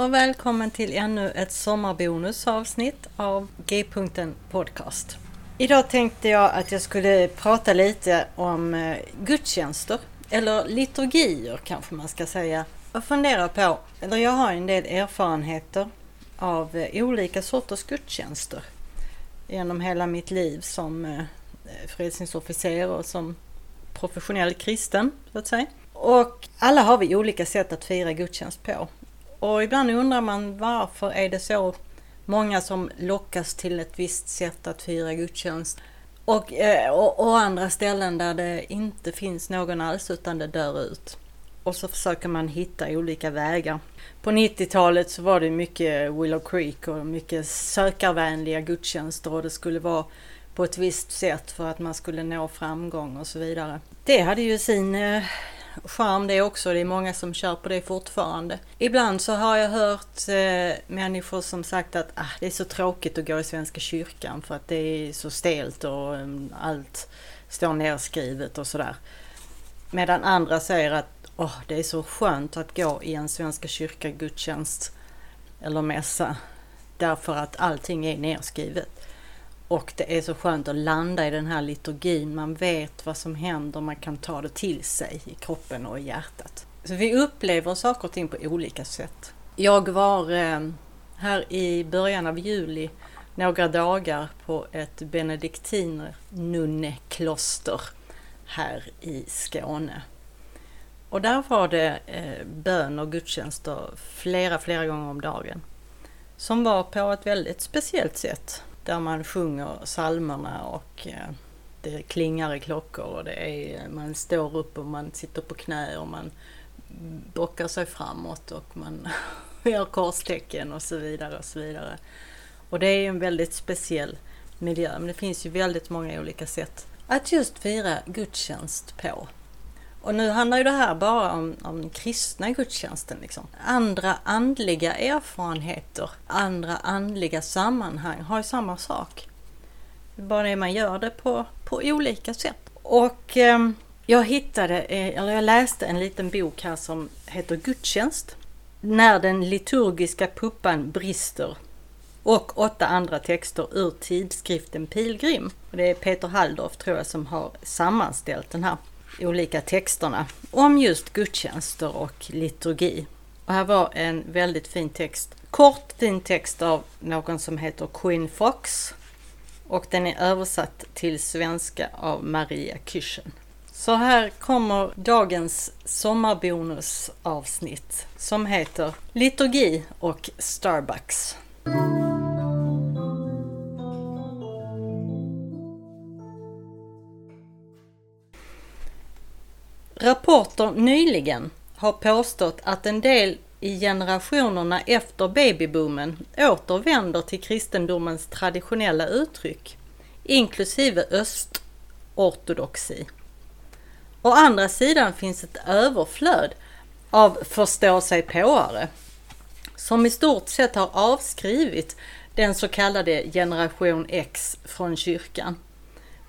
Och välkommen till ännu ett sommarbonusavsnitt av G-punkten Podcast. Idag tänkte jag att jag skulle prata lite om eh, gudstjänster, eller liturgier kanske man ska säga. Jag funderar på, eller jag har en del erfarenheter av eh, olika sorters gudstjänster genom hela mitt liv som eh, frälsningsofficer och som professionell kristen, så att säga. Och alla har vi olika sätt att fira gudstjänst på. Och ibland undrar man varför är det så många som lockas till ett visst sätt att fira gudstjänst och, eh, och, och andra ställen där det inte finns någon alls utan det dör ut. Och så försöker man hitta olika vägar. På 90-talet så var det mycket Willow Creek och mycket sökarvänliga gudstjänster och det skulle vara på ett visst sätt för att man skulle nå framgång och så vidare. Det hade ju sin eh, charm det också. Det är många som kör på det fortfarande. Ibland så har jag hört eh, människor som sagt att ah, det är så tråkigt att gå i Svenska kyrkan för att det är så stelt och um, allt står nerskrivet och sådär. Medan andra säger att oh, det är så skönt att gå i en Svenska kyrka gudstjänst eller mässa därför att allting är nerskrivet. Och det är så skönt att landa i den här liturgin. Man vet vad som händer, man kan ta det till sig i kroppen och i hjärtat. Så vi upplever saker och ting på olika sätt. Jag var eh, här i början av juli några dagar på ett benediktinernunnekloster här i Skåne. Och där var det eh, bön och gudstjänster flera, flera gånger om dagen. Som var på ett väldigt speciellt sätt där man sjunger psalmerna och eh, det klingar i klockor och det är, man står upp och man sitter på knä och man bockar sig framåt och man gör korstecken och så vidare och så vidare. Och det är en väldigt speciell miljö, men det finns ju väldigt många olika sätt att just fira gudstjänst på. Och nu handlar ju det här bara om, om den kristna gudstjänsten. Liksom. Andra andliga erfarenheter, andra andliga sammanhang har ju samma sak. Bara det man gör det på, på olika sätt. Och eh, jag hittade, eh, eller jag läste en liten bok här som heter Gudstjänst. När den liturgiska puppan brister och åtta andra texter ur tidskriften Pilgrim. Det är Peter Halldorf tror jag som har sammanställt den här olika texterna om just gudstjänster och liturgi. Och här var en väldigt fin text. Kort fin text av någon som heter Quinn Fox. Och den är översatt till svenska av Maria Küchen. Så här kommer dagens sommarbonusavsnitt som heter Liturgi och Starbucks. Rapporter nyligen har påstått att en del i generationerna efter babyboomen återvänder till kristendomens traditionella uttryck, inklusive östortodoxi. Å andra sidan finns ett överflöd av förstå sig påare som i stort sett har avskrivit den så kallade generation X från kyrkan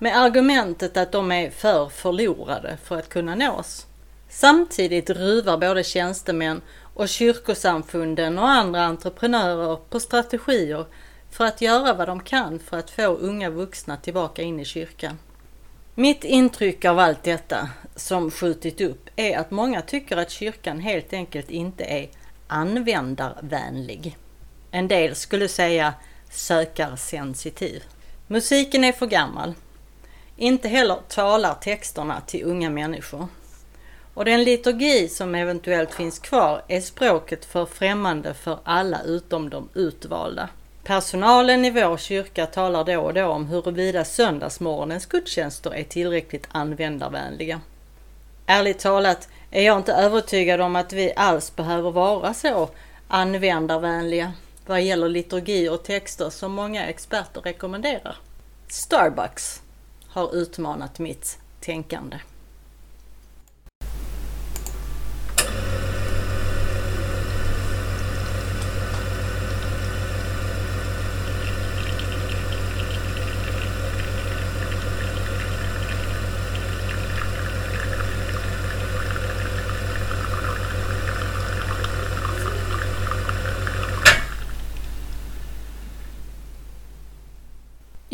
med argumentet att de är för förlorade för att kunna nås. Samtidigt ruvar både tjänstemän och kyrkosamfunden och andra entreprenörer på strategier för att göra vad de kan för att få unga vuxna tillbaka in i kyrkan. Mitt intryck av allt detta som skjutit upp är att många tycker att kyrkan helt enkelt inte är användarvänlig. En del skulle säga sökarsensitiv. Musiken är för gammal. Inte heller talar texterna till unga människor. Och den liturgi som eventuellt finns kvar är språket för främmande för alla utom de utvalda. Personalen i vår kyrka talar då och då om huruvida söndagsmorgonens gudstjänster är tillräckligt användarvänliga. Ärligt talat är jag inte övertygad om att vi alls behöver vara så användarvänliga vad gäller liturgi och texter som många experter rekommenderar. Starbucks har utmanat mitt tänkande.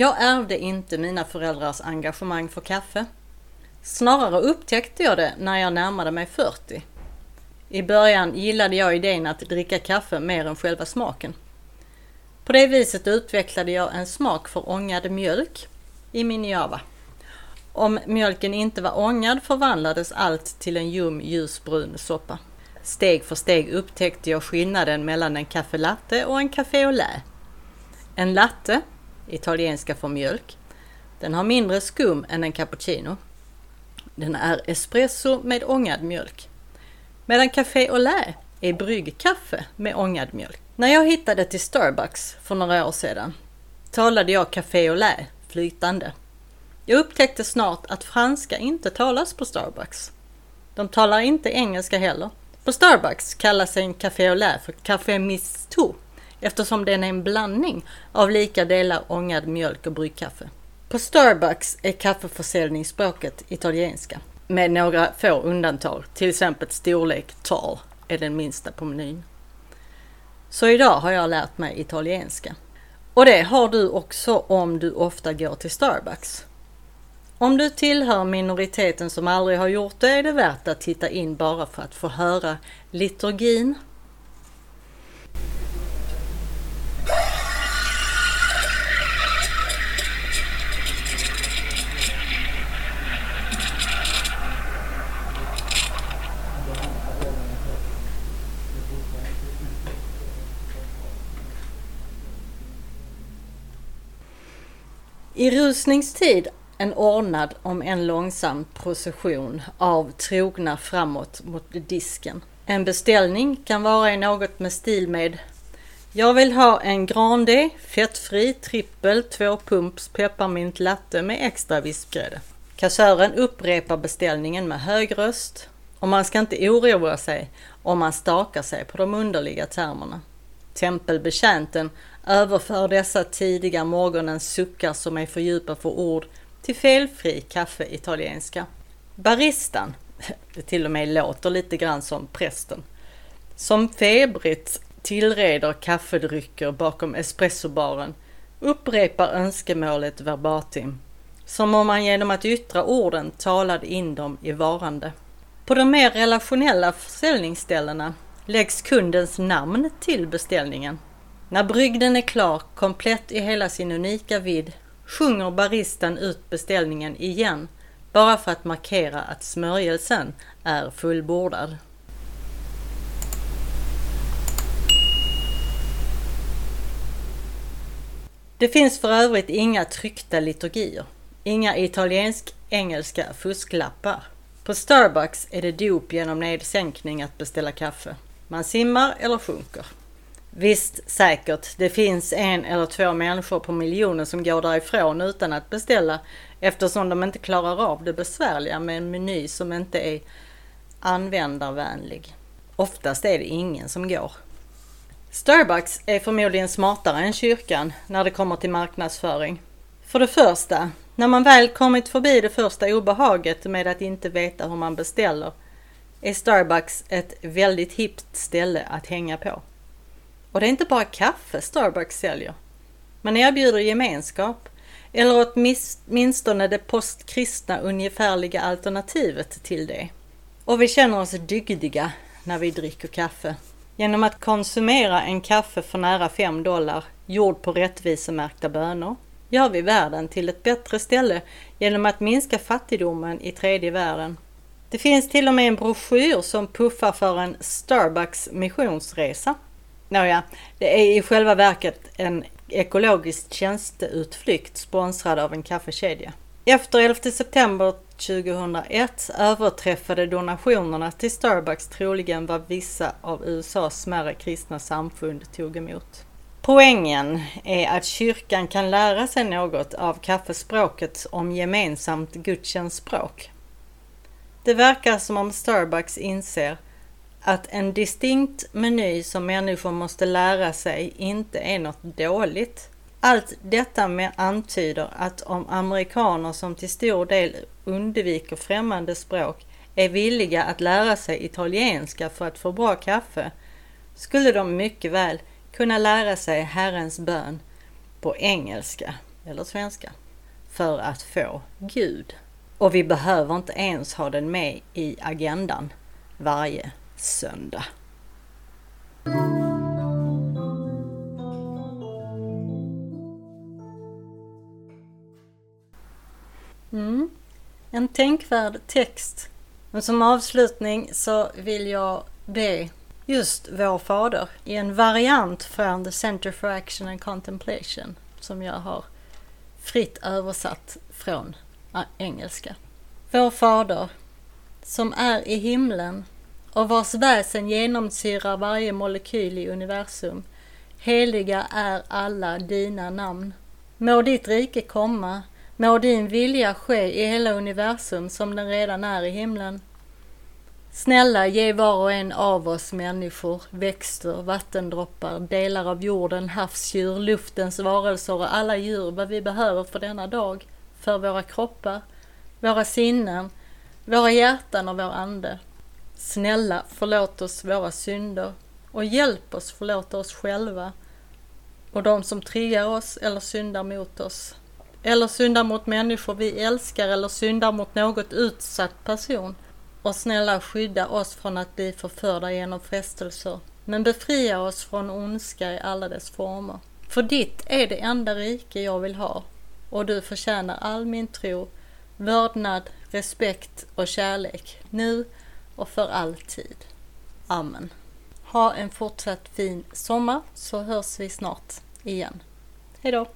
Jag ärvde inte mina föräldrars engagemang för kaffe. Snarare upptäckte jag det när jag närmade mig 40. I början gillade jag idén att dricka kaffe mer än själva smaken. På det viset utvecklade jag en smak för ångad mjölk i min java. Om mjölken inte var ångad förvandlades allt till en ljum ljusbrun soppa. Steg för steg upptäckte jag skillnaden mellan en kaffelatte och en café au lait. En latte, italienska för mjölk, den har mindre skum än en cappuccino. Den är espresso med ångad mjölk. Medan café au lait är bryggkaffe med ångad mjölk. När jag hittade till Starbucks för några år sedan talade jag café au lait flytande. Jag upptäckte snart att franska inte talas på Starbucks. De talar inte engelska heller. På Starbucks kallas en café au lait för café misto eftersom den är en blandning av lika delar ångad mjölk och bryggkaffe. På Starbucks är kaffeförsäljningsspråket italienska med några få undantag, till exempel storlek tall är den minsta på menyn. Så idag har jag lärt mig italienska. Och det har du också om du ofta går till Starbucks. Om du tillhör minoriteten som aldrig har gjort det är det värt att titta in bara för att få höra liturgin I rusningstid en ordnad om en långsam procession av trogna framåt mot disken. En beställning kan vara i något med stil med Jag vill ha en Grande, fettfri, trippel, tvåpumps pepparmint latte med extra vispgrädde. Kassören upprepar beställningen med hög röst och man ska inte oroa sig om man stakar sig på de underliga termerna. Tempelbetjänten överför dessa tidiga morgonens suckar som är för djupa för ord till felfri kaffe-italienska. Baristan, det till och med låter lite grann som prästen, som febrigt tillreder kaffedrycker bakom espressobaren upprepar önskemålet verbatim, som om man genom att yttra orden talade in dem i varande. På de mer relationella försäljningsställena läggs kundens namn till beställningen. När brygden är klar, komplett i hela sin unika vidd, sjunger baristan ut beställningen igen, bara för att markera att smörjelsen är fullbordad. Det finns för övrigt inga tryckta liturgier, inga italiensk-engelska fusklappar. På Starbucks är det dop genom nedsänkning att beställa kaffe. Man simmar eller sjunker. Visst, säkert, det finns en eller två människor på miljoner som går därifrån utan att beställa eftersom de inte klarar av det besvärliga med en meny som inte är användarvänlig. Oftast är det ingen som går. Starbucks är förmodligen smartare än kyrkan när det kommer till marknadsföring. För det första, när man väl kommit förbi det första obehaget med att inte veta hur man beställer är Starbucks ett väldigt hippt ställe att hänga på. Och det är inte bara kaffe Starbucks säljer. Man erbjuder gemenskap, eller åtminstone det postkristna ungefärliga alternativet till det. Och vi känner oss dygdiga när vi dricker kaffe. Genom att konsumera en kaffe för nära 5 dollar, gjord på rättvisemärkta bönor, gör vi världen till ett bättre ställe genom att minska fattigdomen i tredje världen. Det finns till och med en broschyr som puffar för en Starbucks missionsresa. Nåja, det är i själva verket en ekologisk tjänsteutflykt sponsrad av en kaffekedja. Efter 11 september 2001 överträffade donationerna till Starbucks troligen vad vissa av USAs smärre kristna samfund tog emot. Poängen är att kyrkan kan lära sig något av kaffespråket om gemensamt gudstjänstspråk. Det verkar som om Starbucks inser att en distinkt meny som människor måste lära sig inte är något dåligt. Allt detta med antyder att om amerikaner som till stor del undviker främmande språk är villiga att lära sig italienska för att få bra kaffe skulle de mycket väl kunna lära sig Herrens bön på engelska eller svenska, för att få Gud. Och vi behöver inte ens ha den med i agendan varje söndag. Mm. En tänkvärd text. Men som avslutning så vill jag be just Vår Fader i en variant från The Center for Action and Contemplation som jag har fritt översatt från engelska. Vår Fader, som är i himlen och vars väsen genomsyrar varje molekyl i universum. Heliga är alla dina namn. Må ditt rike komma, må din vilja ske i hela universum som den redan är i himlen. Snälla ge var och en av oss människor, växter, vattendroppar, delar av jorden, havsdjur, luftens varelser och alla djur vad vi behöver för denna dag, för våra kroppar, våra sinnen, våra hjärtan och vår ande. Snälla förlåt oss våra synder och hjälp oss förlåta oss själva och de som triggar oss eller syndar mot oss. Eller syndar mot människor vi älskar eller syndar mot något utsatt person. Och snälla skydda oss från att bli förförda genom frestelser. Men befria oss från ondska i alla dess former. För ditt är det enda rike jag vill ha och du förtjänar all min tro, vördnad, respekt och kärlek nu och för alltid. Amen. Ha en fortsatt fin sommar så hörs vi snart igen. Hejdå!